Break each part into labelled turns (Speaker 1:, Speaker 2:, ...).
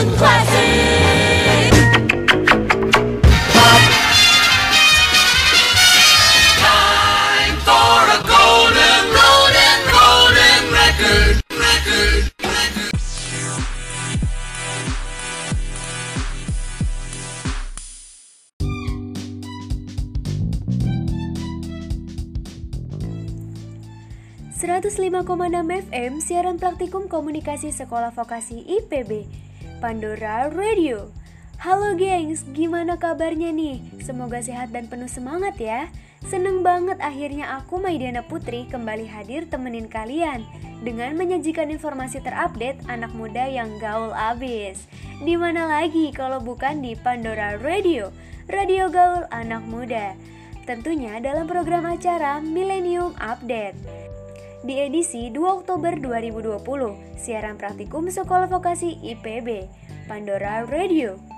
Speaker 1: golden classic. Time for a golden, golden, golden record, record, record.
Speaker 2: enam FM siaran praktikum komunikasi sekolah vokasi IPB Pandora Radio. Halo gengs, gimana kabarnya nih? Semoga sehat dan penuh semangat ya. Seneng banget akhirnya aku Maidiana Putri kembali hadir temenin kalian Dengan menyajikan informasi terupdate anak muda yang gaul abis. Di mana lagi kalau bukan di Pandora Radio Radio Gaul Anak Muda? Tentunya dalam program acara Millennium Update di edisi 2 Oktober 2020, siaran praktikum Sekolah Vokasi IPB, Pandora Radio.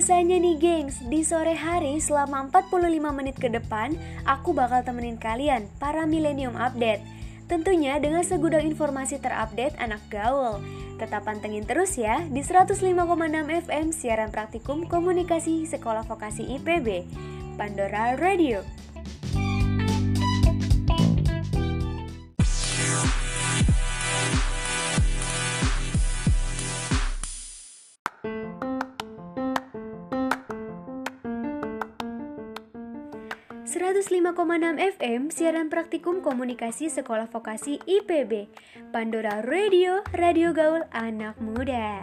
Speaker 2: Biasanya nih gengs, di sore hari selama 45 menit ke depan, aku bakal temenin kalian para Millennium Update. Tentunya dengan segudang informasi terupdate anak gaul. Tetap pantengin terus ya di 105,6 FM siaran praktikum komunikasi Sekolah Vokasi IPB, Pandora Radio. Enam FM siaran praktikum komunikasi sekolah vokasi IPB Pandora Radio, Radio Gaul Anak Muda.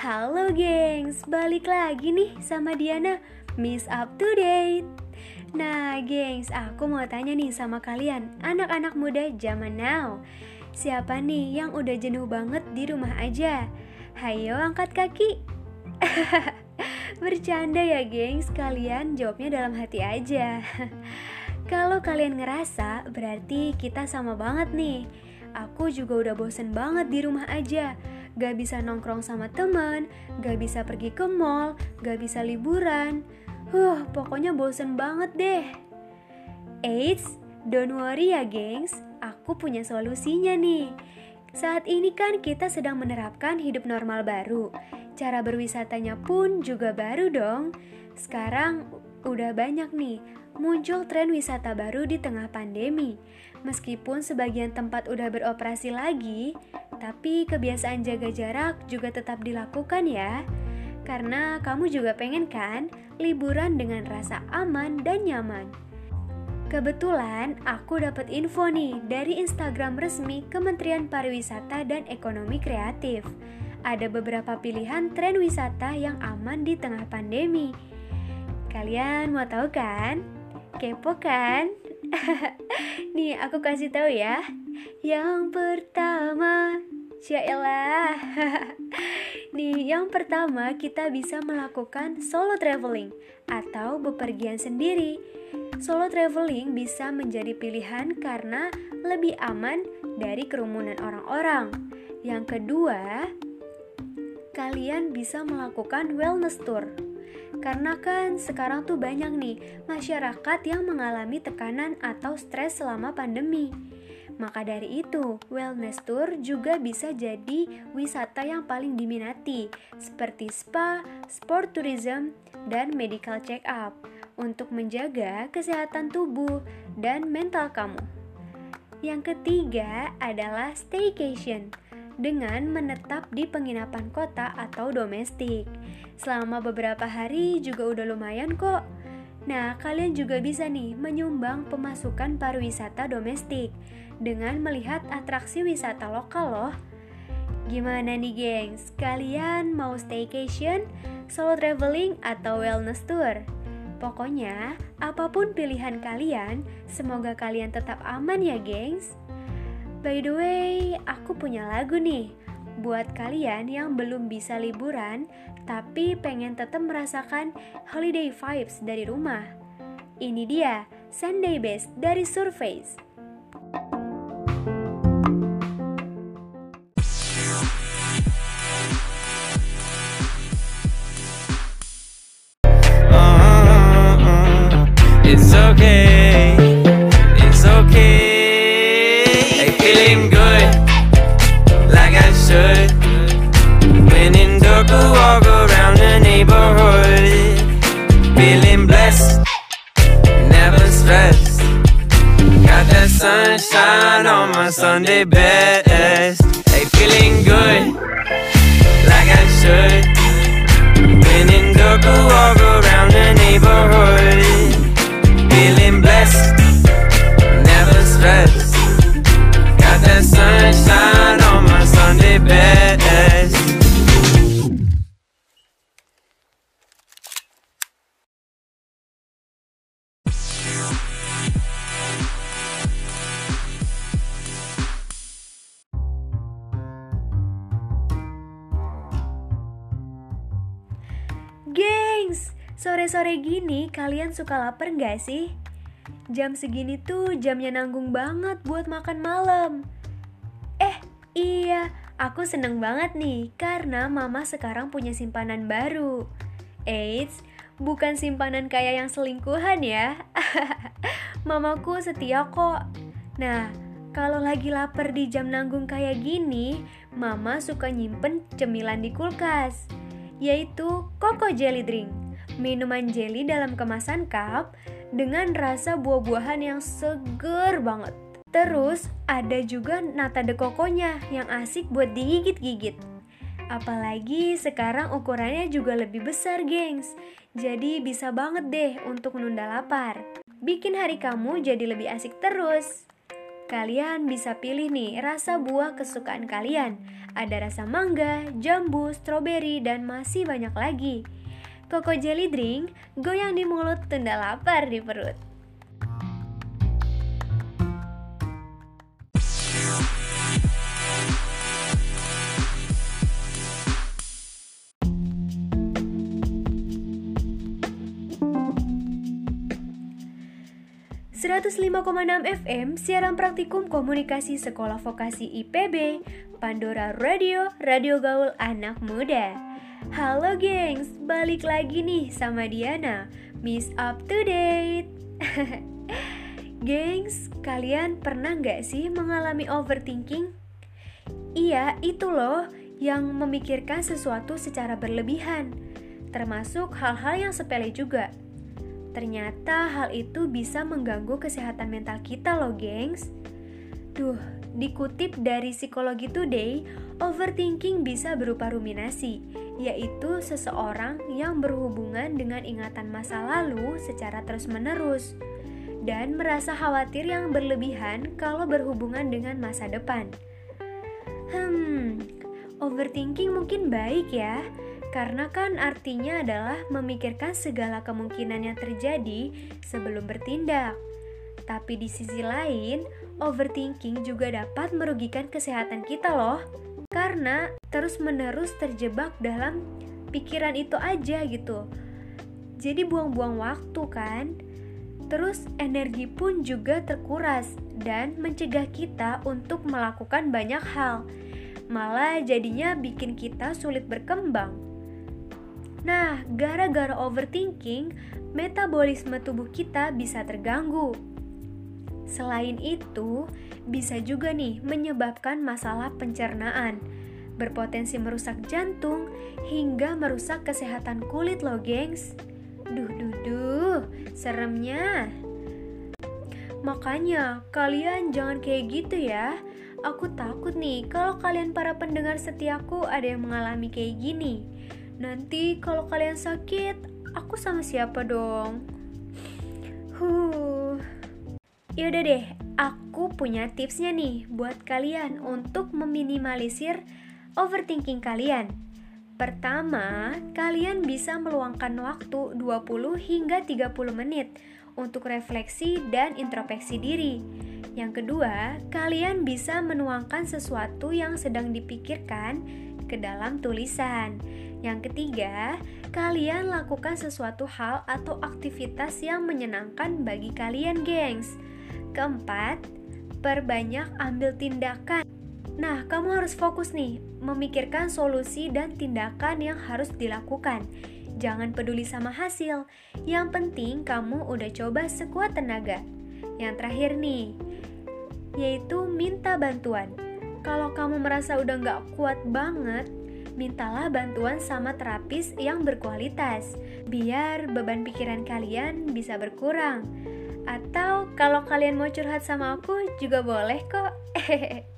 Speaker 2: Halo gengs, balik lagi nih sama Diana. Miss Up to Date. Nah gengs, aku mau tanya nih sama kalian Anak-anak muda zaman now. Siapa nih yang udah jenuh banget di rumah aja? Hayo angkat kaki Bercanda ya gengs, kalian jawabnya dalam hati aja. Kalau kalian ngerasa, berarti kita sama banget nih. Aku juga udah bosen banget di rumah aja. Gak bisa nongkrong sama teman, gak bisa pergi ke mall, gak bisa liburan. Huh, pokoknya bosen banget deh. Eits, don't worry ya gengs. Aku punya solusinya nih saat ini kan kita sedang menerapkan hidup normal baru. Cara berwisatanya pun juga baru dong. Sekarang udah banyak nih muncul tren wisata baru di tengah pandemi. Meskipun sebagian tempat udah beroperasi lagi, tapi kebiasaan jaga jarak juga tetap dilakukan ya. Karena kamu juga pengen kan liburan dengan rasa aman dan nyaman. Kebetulan aku dapat info nih dari Instagram resmi Kementerian Pariwisata dan Ekonomi Kreatif. Ada beberapa pilihan tren wisata yang aman di tengah pandemi. Kalian mau tahu kan? Kepo kan? nih aku kasih tahu ya. Yang pertama, Syailah. Nih, yang pertama kita bisa melakukan solo traveling atau bepergian sendiri solo traveling bisa menjadi pilihan karena lebih aman dari kerumunan orang-orang. Yang kedua, kalian bisa melakukan wellness tour. Karena kan sekarang tuh banyak nih masyarakat yang mengalami tekanan atau stres selama pandemi. Maka dari itu, wellness tour juga bisa jadi wisata yang paling diminati, seperti spa, sport tourism, dan medical check up untuk menjaga kesehatan tubuh dan mental kamu. Yang ketiga adalah staycation dengan menetap di penginapan kota atau domestik. Selama beberapa hari juga udah lumayan kok. Nah, kalian juga bisa nih menyumbang pemasukan pariwisata domestik dengan melihat atraksi wisata lokal loh. Gimana nih gengs, kalian mau staycation, solo traveling, atau wellness tour? Pokoknya, apa pun pilihan kalian, semoga kalian tetap aman ya, gengs. By the way, aku punya lagu nih buat kalian yang belum bisa liburan tapi pengen tetap merasakan holiday vibes dari rumah. Ini dia, Sunday Best dari Surface.
Speaker 3: Okay. It's okay. Hey, feeling good, like I should. When in dark, walk around the neighborhood. Feeling blessed, never stressed. Got that sunshine on my Sunday best. Hey, feeling good, like I should. When in dark, walk around the neighborhood.
Speaker 2: Sore-sore gini kalian suka lapar nggak sih? Jam segini tuh jamnya nanggung banget buat makan malam. Eh, iya, aku seneng banget nih karena mama sekarang punya simpanan baru. Eits, bukan simpanan kayak yang selingkuhan ya. Mamaku setia kok. Nah, kalau lagi lapar di jam nanggung kayak gini, mama suka nyimpen cemilan di kulkas yaitu Coco Jelly Drink. Minuman jelly dalam kemasan cup dengan rasa buah-buahan yang seger banget. Terus ada juga nata de coconya yang asik buat digigit-gigit. Apalagi sekarang ukurannya juga lebih besar, gengs. Jadi bisa banget deh untuk menunda lapar. Bikin hari kamu jadi lebih asik terus. Kalian bisa pilih nih rasa buah kesukaan kalian. Ada rasa mangga, jambu, stroberi, dan masih banyak lagi. Coco Jelly Drink, goyang di mulut, tunda lapar di perut. ...105,6 FM, siaran praktikum komunikasi sekolah vokasi IPB, Pandora Radio, Radio Gaul Anak Muda. Halo gengs, balik lagi nih sama Diana, Miss Up to Date. gengs, kalian pernah nggak sih mengalami overthinking? Iya, itu loh yang memikirkan sesuatu secara berlebihan, termasuk hal-hal yang sepele juga. Ternyata hal itu bisa mengganggu kesehatan mental kita loh, gengs. Duh, dikutip dari Psikologi Today, overthinking bisa berupa ruminasi, yaitu seseorang yang berhubungan dengan ingatan masa lalu secara terus-menerus dan merasa khawatir yang berlebihan kalau berhubungan dengan masa depan. Hmm, overthinking mungkin baik ya, karena kan artinya adalah memikirkan segala kemungkinan yang terjadi sebelum bertindak. Tapi di sisi lain, overthinking juga dapat merugikan kesehatan kita loh. Karena terus-menerus terjebak dalam pikiran itu aja gitu. Jadi buang-buang waktu kan? Terus energi pun juga terkuras dan mencegah kita untuk melakukan banyak hal. Malah jadinya bikin kita sulit berkembang. Nah, gara-gara overthinking, metabolisme tubuh kita bisa terganggu. Selain itu, bisa juga nih menyebabkan masalah pencernaan, berpotensi merusak jantung hingga merusak kesehatan kulit loh, gengs. Duh, duh, duh, seremnya. Makanya, kalian jangan kayak gitu ya. Aku takut nih kalau kalian para pendengar setiaku ada yang mengalami kayak gini. Nanti kalau kalian sakit, aku sama siapa dong? Huh. Yaudah deh, aku punya tipsnya nih buat kalian untuk meminimalisir overthinking kalian. Pertama, kalian bisa meluangkan waktu 20 hingga 30 menit untuk refleksi dan introspeksi diri. Yang kedua, kalian bisa menuangkan sesuatu yang sedang dipikirkan ke dalam tulisan. Yang ketiga, kalian lakukan sesuatu hal atau aktivitas yang menyenangkan bagi kalian, gengs. Keempat, perbanyak ambil tindakan. Nah, kamu harus fokus nih, memikirkan solusi dan tindakan yang harus dilakukan. jangan peduli sama hasil. Yang penting kamu udah coba sekuat tenaga. Yang terakhir nih, yaitu minta bantuan. Kalau kamu merasa udah nggak kuat banget, mintalah bantuan sama terapis yang berkualitas, biar beban pikiran kalian bisa berkurang. Atau kalau kalian mau curhat sama aku juga boleh kok.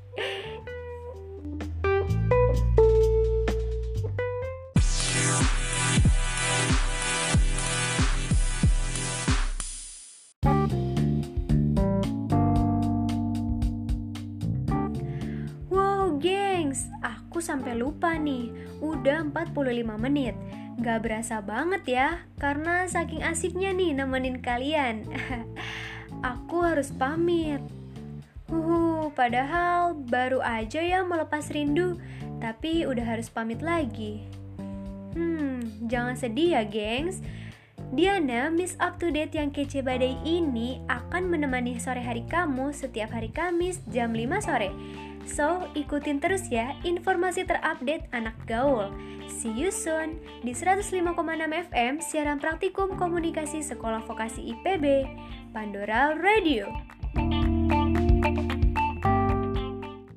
Speaker 2: Wow, gengs, aku sampai lupa nih. Udah 45 menit. Gak berasa banget ya, karena saking asiknya nih nemenin kalian. aku harus pamit. Huhu, padahal baru aja ya melepas rindu, tapi udah harus pamit lagi. Hmm, jangan sedih ya, gengs. Diana, Miss Up to Date yang kece badai ini akan menemani sore hari kamu setiap hari Kamis jam 5 sore. So, ikutin terus ya informasi terupdate anak gaul. See you soon di 105,6 FM siaran praktikum komunikasi Sekolah Vokasi IPB, Pandora Radio.